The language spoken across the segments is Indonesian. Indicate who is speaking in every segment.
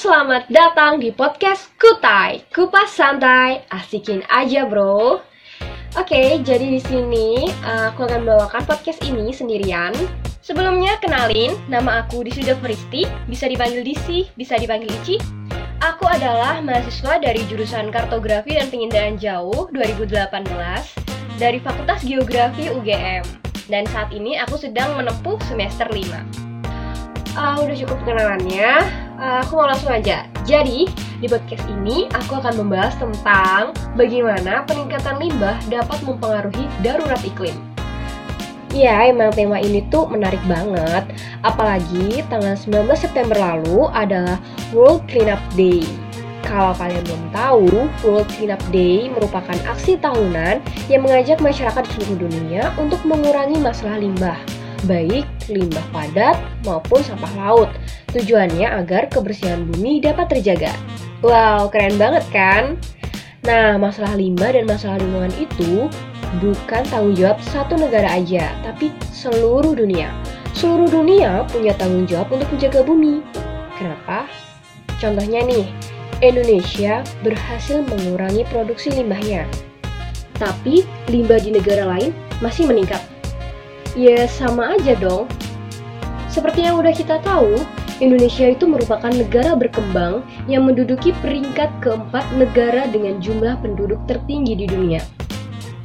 Speaker 1: selamat datang di podcast Kutai, Kupas Santai, asikin aja bro. Oke, jadi di sini uh, aku akan membawakan podcast ini sendirian. Sebelumnya kenalin, nama aku Disuda Feristi, bisa dipanggil Disi, bisa dipanggil Ici. Aku adalah mahasiswa dari jurusan Kartografi dan Pengindaan Jauh 2018 dari Fakultas Geografi UGM. Dan saat ini aku sedang menempuh semester 5. Uh, udah cukup kenalannya, uh, aku mau langsung aja. Jadi, di podcast ini aku akan membahas tentang bagaimana peningkatan limbah dapat mempengaruhi darurat iklim. Ya, emang tema ini tuh menarik banget. Apalagi tanggal 19 September lalu adalah World Cleanup Day. Kalau kalian belum tahu, World Cleanup Day merupakan aksi tahunan yang mengajak masyarakat di seluruh dunia untuk mengurangi masalah limbah baik limbah padat maupun sampah laut. Tujuannya agar kebersihan bumi dapat terjaga. Wow, keren banget kan? Nah, masalah limbah dan masalah lingkungan itu bukan tanggung jawab satu negara aja, tapi seluruh dunia. Seluruh dunia punya tanggung jawab untuk menjaga bumi. Kenapa? Contohnya nih, Indonesia berhasil mengurangi produksi limbahnya. Tapi limbah di negara lain masih meningkat ya sama aja dong. Seperti yang udah kita tahu, Indonesia itu merupakan negara berkembang yang menduduki peringkat keempat negara dengan jumlah penduduk tertinggi di dunia.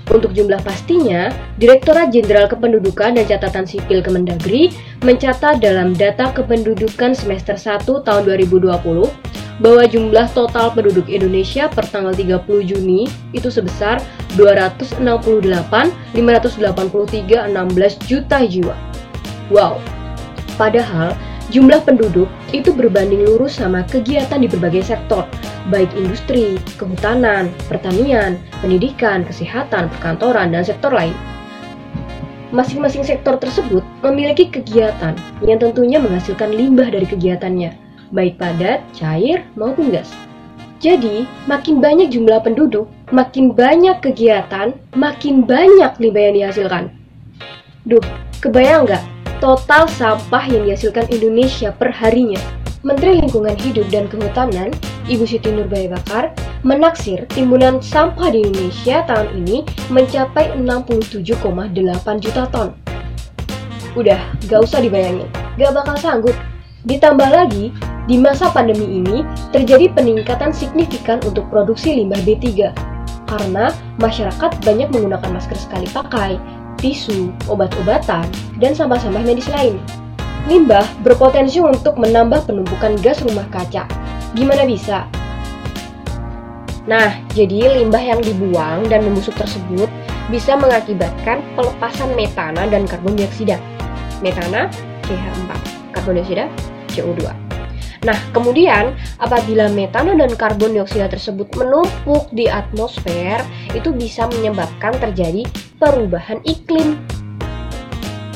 Speaker 1: Untuk jumlah pastinya, Direktorat Jenderal Kependudukan dan Catatan Sipil Kemendagri mencatat dalam data kependudukan semester 1 tahun 2020 bahwa jumlah total penduduk Indonesia per tanggal 30 Juni itu sebesar 268.583.16 juta jiwa. Wow. Padahal jumlah penduduk itu berbanding lurus sama kegiatan di berbagai sektor, baik industri, kehutanan, pertanian, pendidikan, kesehatan, perkantoran, dan sektor lain. Masing-masing sektor tersebut memiliki kegiatan yang tentunya menghasilkan limbah dari kegiatannya, baik padat, cair, maupun gas. Jadi, makin banyak jumlah penduduk, makin banyak kegiatan, makin banyak limbah yang dihasilkan. Duh, kebayang nggak total sampah yang dihasilkan Indonesia per harinya? Menteri Lingkungan Hidup dan Kehutanan, Ibu Siti Nurbaya Bakar, menaksir timbunan sampah di Indonesia tahun ini mencapai 67,8 juta ton. Udah, gak usah dibayangin, gak bakal sanggup. Ditambah lagi, di masa pandemi ini, terjadi peningkatan signifikan untuk produksi limbah B3 karena masyarakat banyak menggunakan masker sekali pakai, tisu, obat-obatan, dan sampah-sampah medis lain. Limbah berpotensi untuk menambah penumpukan gas rumah kaca. Gimana bisa? Nah, jadi limbah yang dibuang dan membusuk tersebut bisa mengakibatkan pelepasan metana dan karbon dioksida. Metana CH4, karbon dioksida CO2. Nah, kemudian apabila metana dan karbon dioksida tersebut menumpuk di atmosfer, itu bisa menyebabkan terjadi perubahan iklim.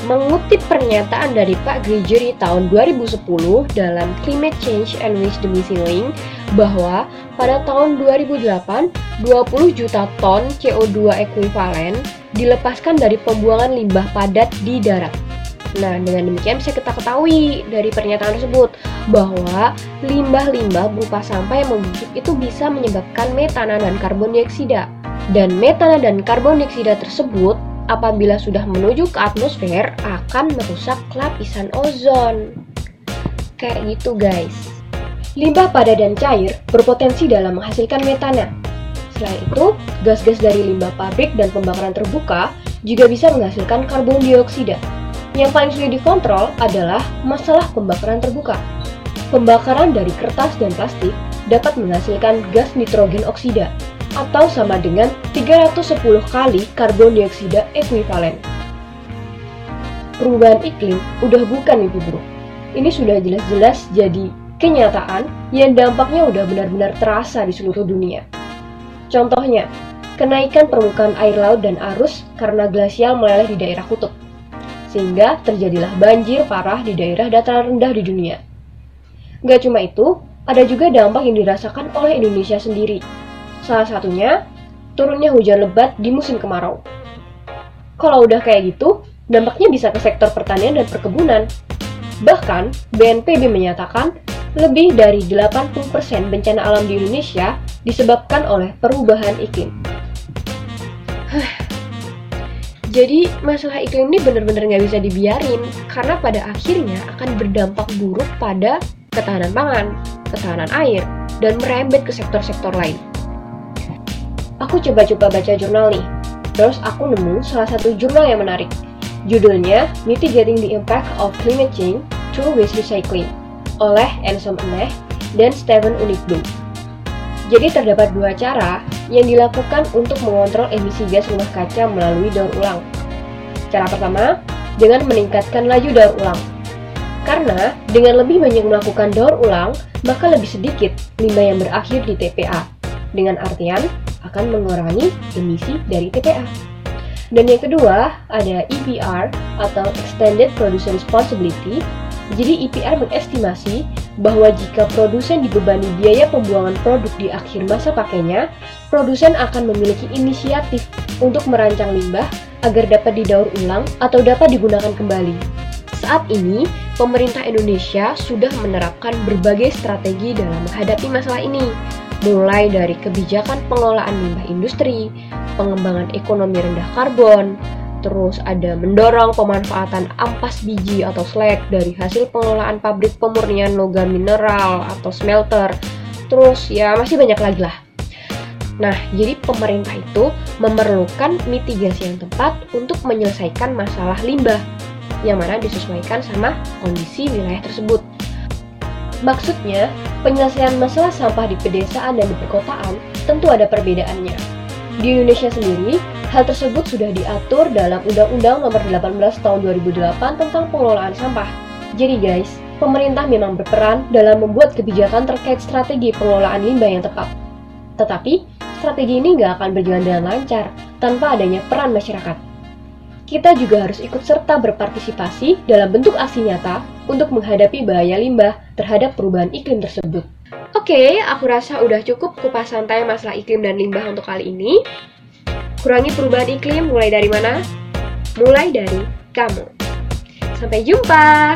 Speaker 1: Mengutip pernyataan dari Pak Gregory tahun 2010 dalam Climate Change and Missing Link bahwa pada tahun 2008, 20 juta ton CO2 ekuivalen dilepaskan dari pembuangan limbah padat di darat. Nah, dengan demikian bisa kita ketahui dari pernyataan tersebut bahwa limbah-limbah berupa sampah yang membusuk itu bisa menyebabkan metana dan karbon dioksida. Dan metana dan karbon dioksida tersebut apabila sudah menuju ke atmosfer akan merusak lapisan ozon. Kayak gitu guys. Limbah padat dan cair berpotensi dalam menghasilkan metana. Selain itu, gas-gas dari limbah pabrik dan pembakaran terbuka juga bisa menghasilkan karbon dioksida yang paling sulit dikontrol adalah masalah pembakaran terbuka. Pembakaran dari kertas dan plastik dapat menghasilkan gas nitrogen oksida atau sama dengan 310 kali karbon dioksida ekuivalen. Perubahan iklim udah bukan mimpi buruk. Ini sudah jelas-jelas jadi kenyataan yang dampaknya udah benar-benar terasa di seluruh dunia. Contohnya, kenaikan permukaan air laut dan arus karena glasial meleleh di daerah kutub sehingga terjadilah banjir parah di daerah dataran rendah di dunia. Gak cuma itu, ada juga dampak yang dirasakan oleh Indonesia sendiri. Salah satunya, turunnya hujan lebat di musim kemarau. Kalau udah kayak gitu, dampaknya bisa ke sektor pertanian dan perkebunan. Bahkan, BNPB menyatakan lebih dari 80% bencana alam di Indonesia disebabkan oleh perubahan iklim. Jadi masalah iklim ini benar-benar nggak bisa dibiarin karena pada akhirnya akan berdampak buruk pada ketahanan pangan, ketahanan air, dan merembet ke sektor-sektor lain. Aku coba-coba baca jurnal nih, terus aku nemu salah satu jurnal yang menarik. Judulnya Mitigating the Impact of Climate Change Through Waste Recycling oleh Anselm Eneh dan Steven Unikblum. Jadi terdapat dua cara yang dilakukan untuk mengontrol emisi gas rumah kaca melalui daur ulang. Cara pertama, dengan meningkatkan laju daur ulang. Karena dengan lebih banyak melakukan daur ulang, maka lebih sedikit limbah yang berakhir di TPA. Dengan artian akan mengurangi emisi dari TPA. Dan yang kedua, ada EPR atau Extended Producer Responsibility jadi IPR mengestimasi bahwa jika produsen dibebani biaya pembuangan produk di akhir masa pakainya, produsen akan memiliki inisiatif untuk merancang limbah agar dapat didaur ulang atau dapat digunakan kembali. Saat ini, pemerintah Indonesia sudah menerapkan berbagai strategi dalam menghadapi masalah ini, mulai dari kebijakan pengelolaan limbah industri, pengembangan ekonomi rendah karbon, Terus ada mendorong pemanfaatan ampas biji atau slag dari hasil pengelolaan pabrik pemurnian logam mineral atau smelter. Terus ya masih banyak lagi lah. Nah, jadi pemerintah itu memerlukan mitigasi yang tepat untuk menyelesaikan masalah limbah yang mana disesuaikan sama kondisi wilayah tersebut. Maksudnya, penyelesaian masalah sampah di pedesaan dan di perkotaan tentu ada perbedaannya. Di Indonesia sendiri, Hal tersebut sudah diatur dalam Undang-Undang Nomor 18 Tahun 2008 tentang pengelolaan sampah. Jadi guys, pemerintah memang berperan dalam membuat kebijakan terkait strategi pengelolaan limbah yang tepat. Tetapi, strategi ini nggak akan berjalan dengan lancar tanpa adanya peran masyarakat. Kita juga harus ikut serta berpartisipasi dalam bentuk aksi nyata untuk menghadapi bahaya limbah terhadap perubahan iklim tersebut. Oke, aku rasa udah cukup kupas santai masalah iklim dan limbah untuk kali ini. Kurangi perubahan iklim mulai dari mana? Mulai dari kamu. Sampai jumpa!